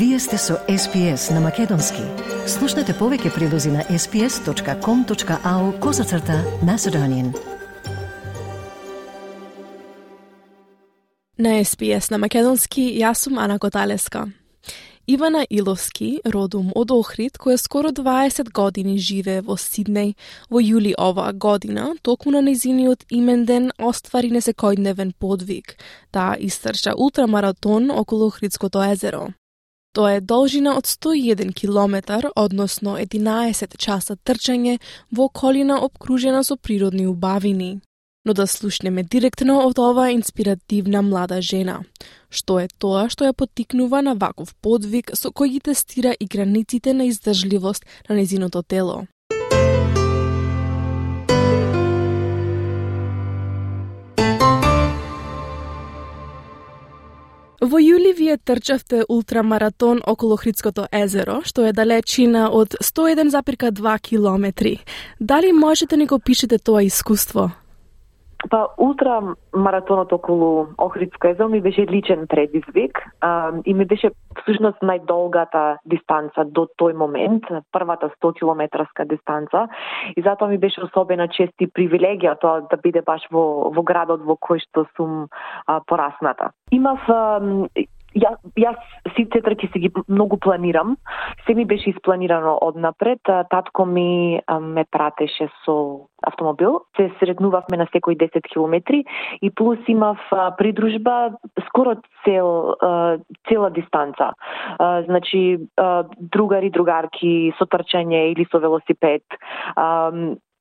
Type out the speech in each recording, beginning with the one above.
Вие сте со SPS на Македонски. Слушнете повеќе прилози на sps.com.au козацрта на Седонин. На SPS на Македонски, јас сум Ана Коталеска. Ивана Иловски, родум од Охрид, која скоро 20 години живе во Сиднеј, во јули оваа година, токму на незиниот именден оствари несекојдневен подвиг, да истрча ултрамаратон околу Охридското езеро. Тоа е должина од 101 километар, односно 11 часа трчање во околина обкружена со природни убавини. Но да слушнеме директно од оваа инспиративна млада жена. Што е тоа што ја потикнува на ваков подвиг со кој ги тестира и границите на издржливост на незиното тело. Во јули вие трчавте ултрамаратон околу Хридското езеро, што е далечина од 101,2 километри. Дали можете да ни го пишете тоа искуство? Па, ултра маратонот околу Охридско езеро ми беше личен предизвик а, и ми беше всушност најдолгата дистанца до тој момент, првата 100 километарска дистанца и затоа ми беше особена чест и привилегија тоа да биде баш во, во градот во кој што сум а, порасната. Имав а, Ја, јас сите трки си ги многу планирам. Се ми беше испланирано однапред. Татко ми ме пратеше со автомобил. Се среднувавме на секој 10 километри и плюс имав придружба скоро цел цела дистанца. Значи другари, другарки со трчање или со велосипед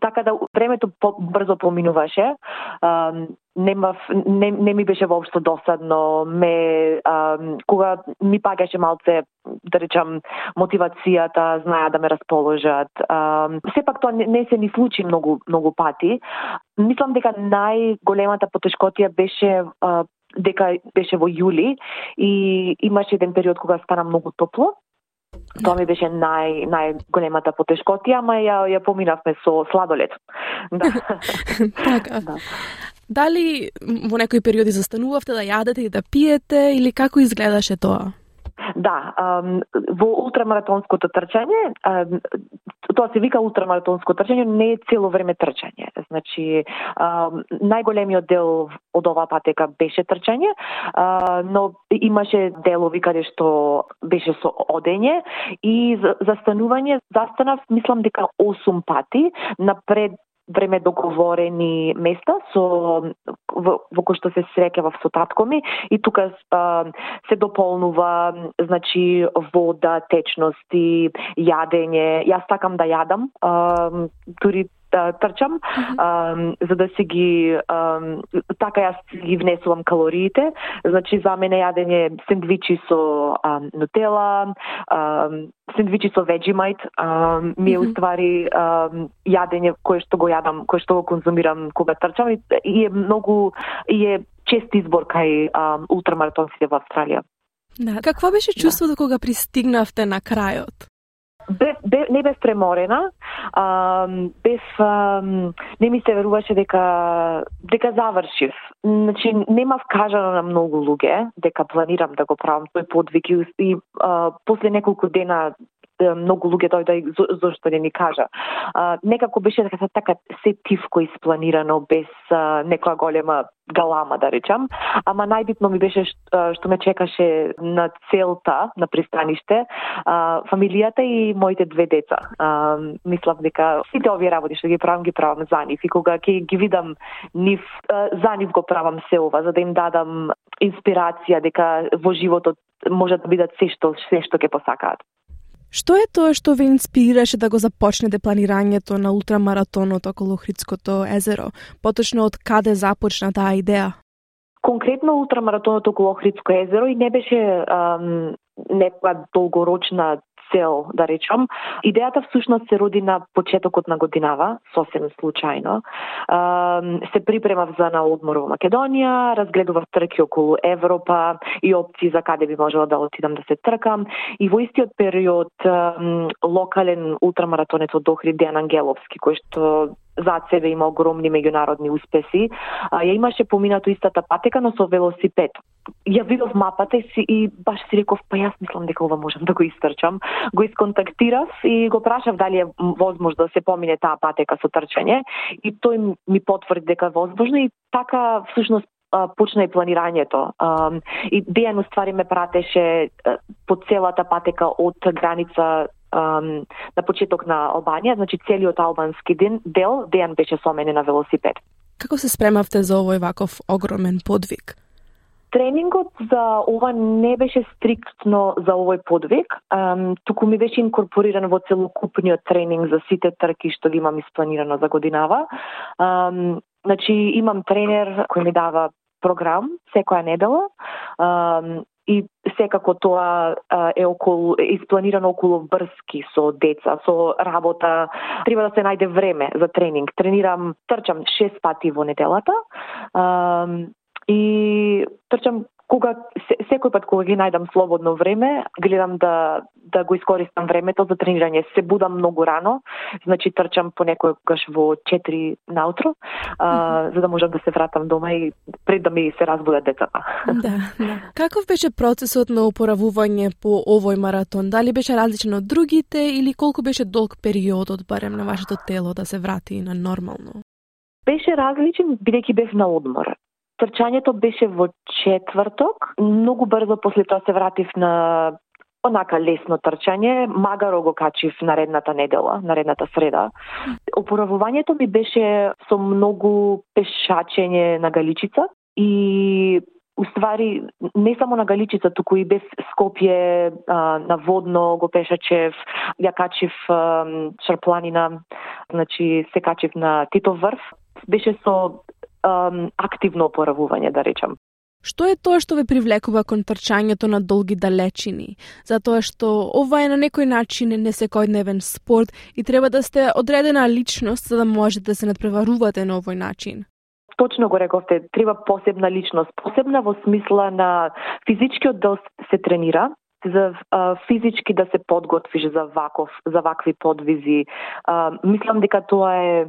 така да времето по брзо поминуваше. А, немав, не, не ми беше воопшто досадно. Ме, а, кога ми пагаше малце, да речам, мотивацијата, знаја да ме расположат. А, сепак тоа не, не се ни случи многу, многу пати. Мислам дека најголемата потешкотија беше а, дека беше во јули и имаше еден период кога стана многу топло Тоа ми беше нај најголемата потешкотија, ама ја ја поминавме со сладолед. Да. така. Да. Дали во некои периоди застанувавте да јадете и да пиете или како изгледаше тоа? Да, во ултрамаратонското трчање, тоа се вика ултрамаратонско трчање, не е цело време трчање. Значи, најголемиот дел од оваа патека беше трчање, но имаше делови каде што беше со одење и застанување. Застанав, мислам дека 8 пати напред време договорени места со во, во кој што се среќавав со татко ми и тука а, се дополнува значи вода, течности, јадење. Јас сакам да јадам, а, да трчам, а, за да си ги а, така јас ги внесувам калориите. Значи за мене јадење сендвичи со а, нутела, а, сендвичи со Vegemite, а, ми е mm -hmm. уствари а, јадење кое што го јадам, кое што го конзумирам кога трчам и, и е многу и е чест избор кај а, ултрамаратонците во Австралија. Да. Какво беше да. чувството да. кога пристигнавте на крајот? Бе, бе, не бев преморена, а, бев, а, не ми се веруваше дека, дека завршив. Значи, нема вкажано на многу луѓе дека планирам да го правам тој подвиг и, и а, после неколку дена многу луѓе дојде и зошто не ми кажа. А, некако беше дека така се тивко испланирано без а, некоја голема галама да речам, ама најбитно ми беше што, што ме чекаше на целта на пристаниште, а, фамилијата и моите две деца. А, мислам дека сите овие работи што ги правам ги правам за нив и кога ќе ги видам нив за нив го правам се ова за да им дадам инспирација дека во животот може да бидат се што се што ќе посакаат. Што е тоа што ве инспирираше да го започнете планирањето на ултрамаратонот околу Хридското езеро? Поточно од каде започна таа идеја? Конкретно ултрамаратонот околу Охридско езеро и не беше ам, некоја долгорочна цел, да речам. Идејата всушност се роди на почетокот на годинава, сосем случајно. Се припремав за на одмор во Македонија, разгледував трки околу Европа и опции за каде би можела да отидам да се тркам. И во истиот период локален ултрамаратонец од Охрид Дејан Ангеловски, кој што зад себе има огромни меѓународни успеси. А, ја имаше поминато истата патека, но со велосипед. Ја видов мапата и, си, и баш си реков, па јас мислам дека ова можам да го истрчам. Го исконтактирав и го прашав дали е возможно да се помине таа патека со трчање и тој ми потврди дека е возможно и така всушност почна и планирањето. И Дејан уствари ме пратеше по целата патека од граница на почеток на Албанија, значи целиот албански ден, дел, Дејан беше со мене на велосипед. Како се спремавте за овој ваков огромен подвиг? Тренингот за ова не беше стриктно за овој подвиг, um, туку ми беше инкорпориран во целокупниот тренинг за сите трки што ги имам испланирано за годинава. Um, значи имам тренер кој ми дава програм секоја недела. Um, и секако тоа е околу испланирано околу врски со деца, со работа. Треба да се најде време за тренинг. Тренирам, трчам шест пати во неделата. и трчам кога секој пат кога ги најдам слободно време, гледам да да го искористам времето за тренирање. Се будам многу рано, значи трчам понекогаш во 4 наутро, а, за да можам да се вратам дома и пред да ми се разбудат децата. Да, да. Каков беше процесот на опоравување по овој маратон? Дали беше различен од другите или колку беше долг периодот барем на вашето тело да се врати на нормално? Беше различен бидејќи бев на одмор. Трчањето беше во четврток. Многу брзо после тоа се вратив на онака лесно трчање, магаро го качив наредната недела, наредната среда. Опоравувањето ми беше со многу пешачење на галичица и уствари не само на Галичица, туку и без Скопје а, на водно го пешачев, ја качив а, Шарпланина, значи се качив на Титов врв. Беше со um, активно опоравување, да речам. Што е тоа што ве привлекува кон трчањето на долги далечини? Затоа што ова е на некој начин не секојдневен спорт и треба да сте одредена личност за да можете да се надпреварувате на овој начин. Точно го рековте, треба посебна личност, посебна во смисла на физичкиот дел се тренира, за а, физички да се подготвиш за ваков, за вакви подвизи. А, мислам дека тоа е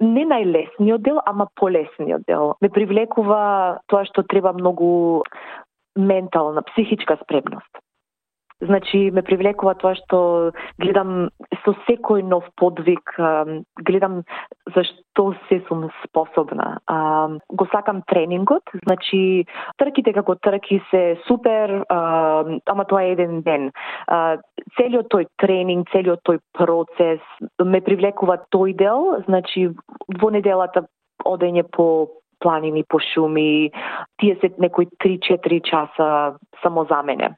не најлесниот дел, ама полесниот дел. Ме привлекува тоа што треба многу ментална, психичка спремност. Значи, ме привлекува тоа што гледам со секој нов подвиг, гледам за што се сум способна. Го сакам тренингот, значи, трките како трки се супер, ама тоа е еден ден. Целиот тој тренинг, целиот тој процес ме привлекува тој дел, значи, во неделата одење по планини, по шуми, тие се некои 3-4 часа само за мене.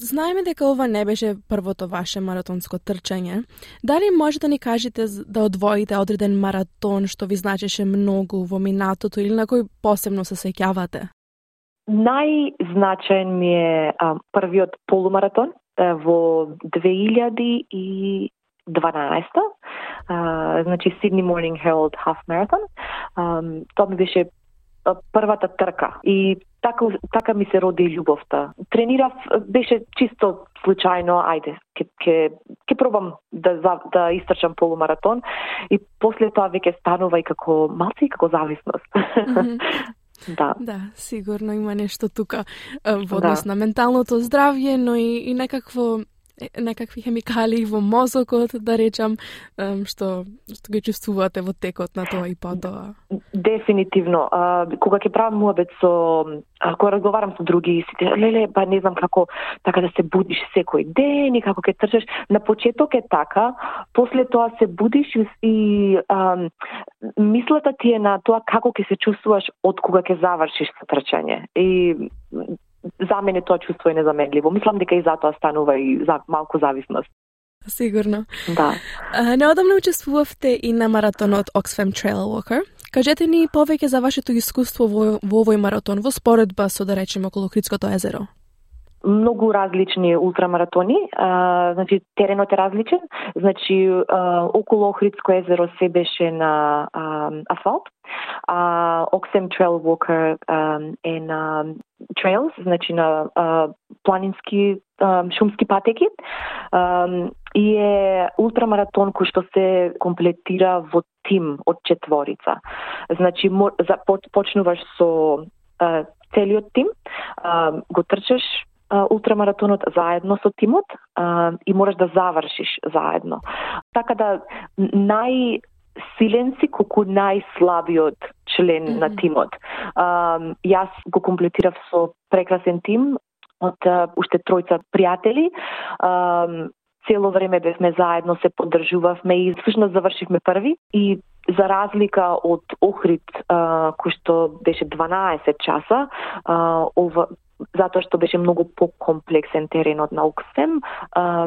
Знаеме дека ова не беше првото ваше маратонско трчање. Дали може да ни кажете да одвоите одреден маратон што ви значеше многу во минатото или на кој посебно се сеќавате? Најзначаен ми е а, првиот полумаратон а, во 2012 а, значи Sydney Morning Herald Half Marathon. А, тоа ми беше првата трка и така така ми се роди љубовта. Тренирав беше чисто случајно, ајде, ќе ќе ќе пробам да да истрчам полумаратон и после тоа веќе станува и како малце и како зависност. Mm -hmm. Да. Да, сигурно има нешто тука во однос да. на менталното здравје, но и, и некакво некакви хемикали во мозокот, да речам, што, што ги чувствувате во текот на тоа и потоа? Дефинитивно. А, кога ќе правам муабет со кога разговарам со други, сите, леле, па не знам како така да се будиш секој ден и како ќе трчаш. На почеток е така, после тоа се будиш и а, мислата ти е на тоа како ќе се чувствуваш од кога ќе завршиш со трчање. И за мене тоа чувство е незаменливо. Мислам дека и затоа станува и за малку зависност. Сигурно. Да. Неодамна учествувавте и на маратонот Oxfam Trail Walker. Кажете ни повеќе за вашето искуство во, во овој маратон во споредба со да речеме околу Критското езеро многу различни ултрамаратони, а, значи теренот е различен, значи а, околу Охридско езеро се беше на а, асфалт, а Оксем Trail Walker а, е на trails, значи на а, планински а, шумски патеки а, и е ултрамаратон кој што се комплетира во тим од четворица. Значи за, почнуваш со а, целиот тим, а, го трчаш ултрамаратонот заедно со тимот а, и можеш да завршиш заедно. Така да најсилен си колку најслабиот член mm -hmm. на тимот. А, јас го комплетирав со прекрасен тим од уште тројца пријатели. А, цело време бевме заедно, се поддржувавме и всушност завршивме први и за разлика од Охрид, а, кој што беше 12 часа, а, ова, затоа што беше многу покомплексен теренот на Оксем, а,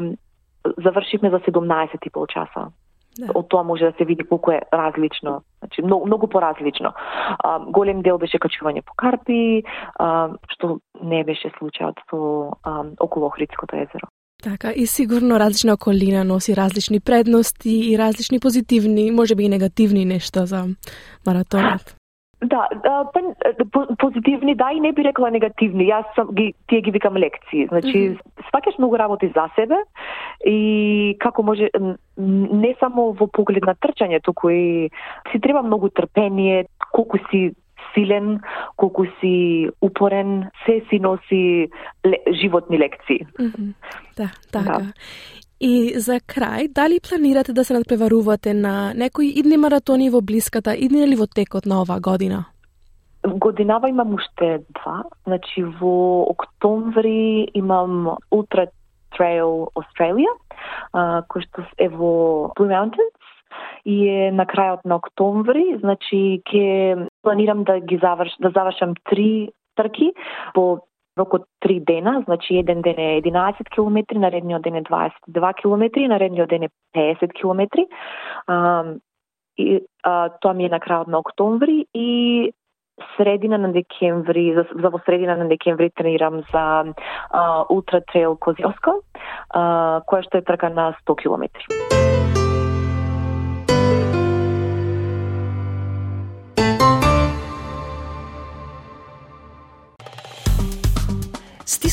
завршивме за 17 и пол часа. Да. Од тоа може да се види колку е различно, значи многу, многу поразлично. А, голем дел беше качување по карпи, а, што не беше случајот со а, околу Охридското езеро. Така, и сигурно различна околина носи различни предности и различни позитивни, може би и негативни нешта за маратонот. Да, па, позитивни, да, и не би рекла негативни. Јас сам, ги, тие ги викам лекции. Значи, mm -hmm. сваќаш многу работи за себе и како може, не само во поглед на трчање, туку и си треба многу трпение, колку си силен, колку си упорен, се си носи животни лекции. Mm -hmm. Да, така. Да. И за крај, дали планирате да се надпреварувате на некои идни маратони во блиската, идни или во текот на оваа година? Годинава имам уште два. Значи во октомври имам Ultra Trail Australia, кој што е во Blue Mountains и е на крајот на октомври, значи ќе планирам да ги заврш, да завршам три трки по рок од 3 дена, значи еден ден е 11 км, наредниот ден е 22 км, наредниот ден е 50 км. А, и а, тоа ми е на крајот на октомври и средина на декември, за, за во средина на декември тренирам за а, Ултра Трейл Козиоско, која што е трка на 100 километри.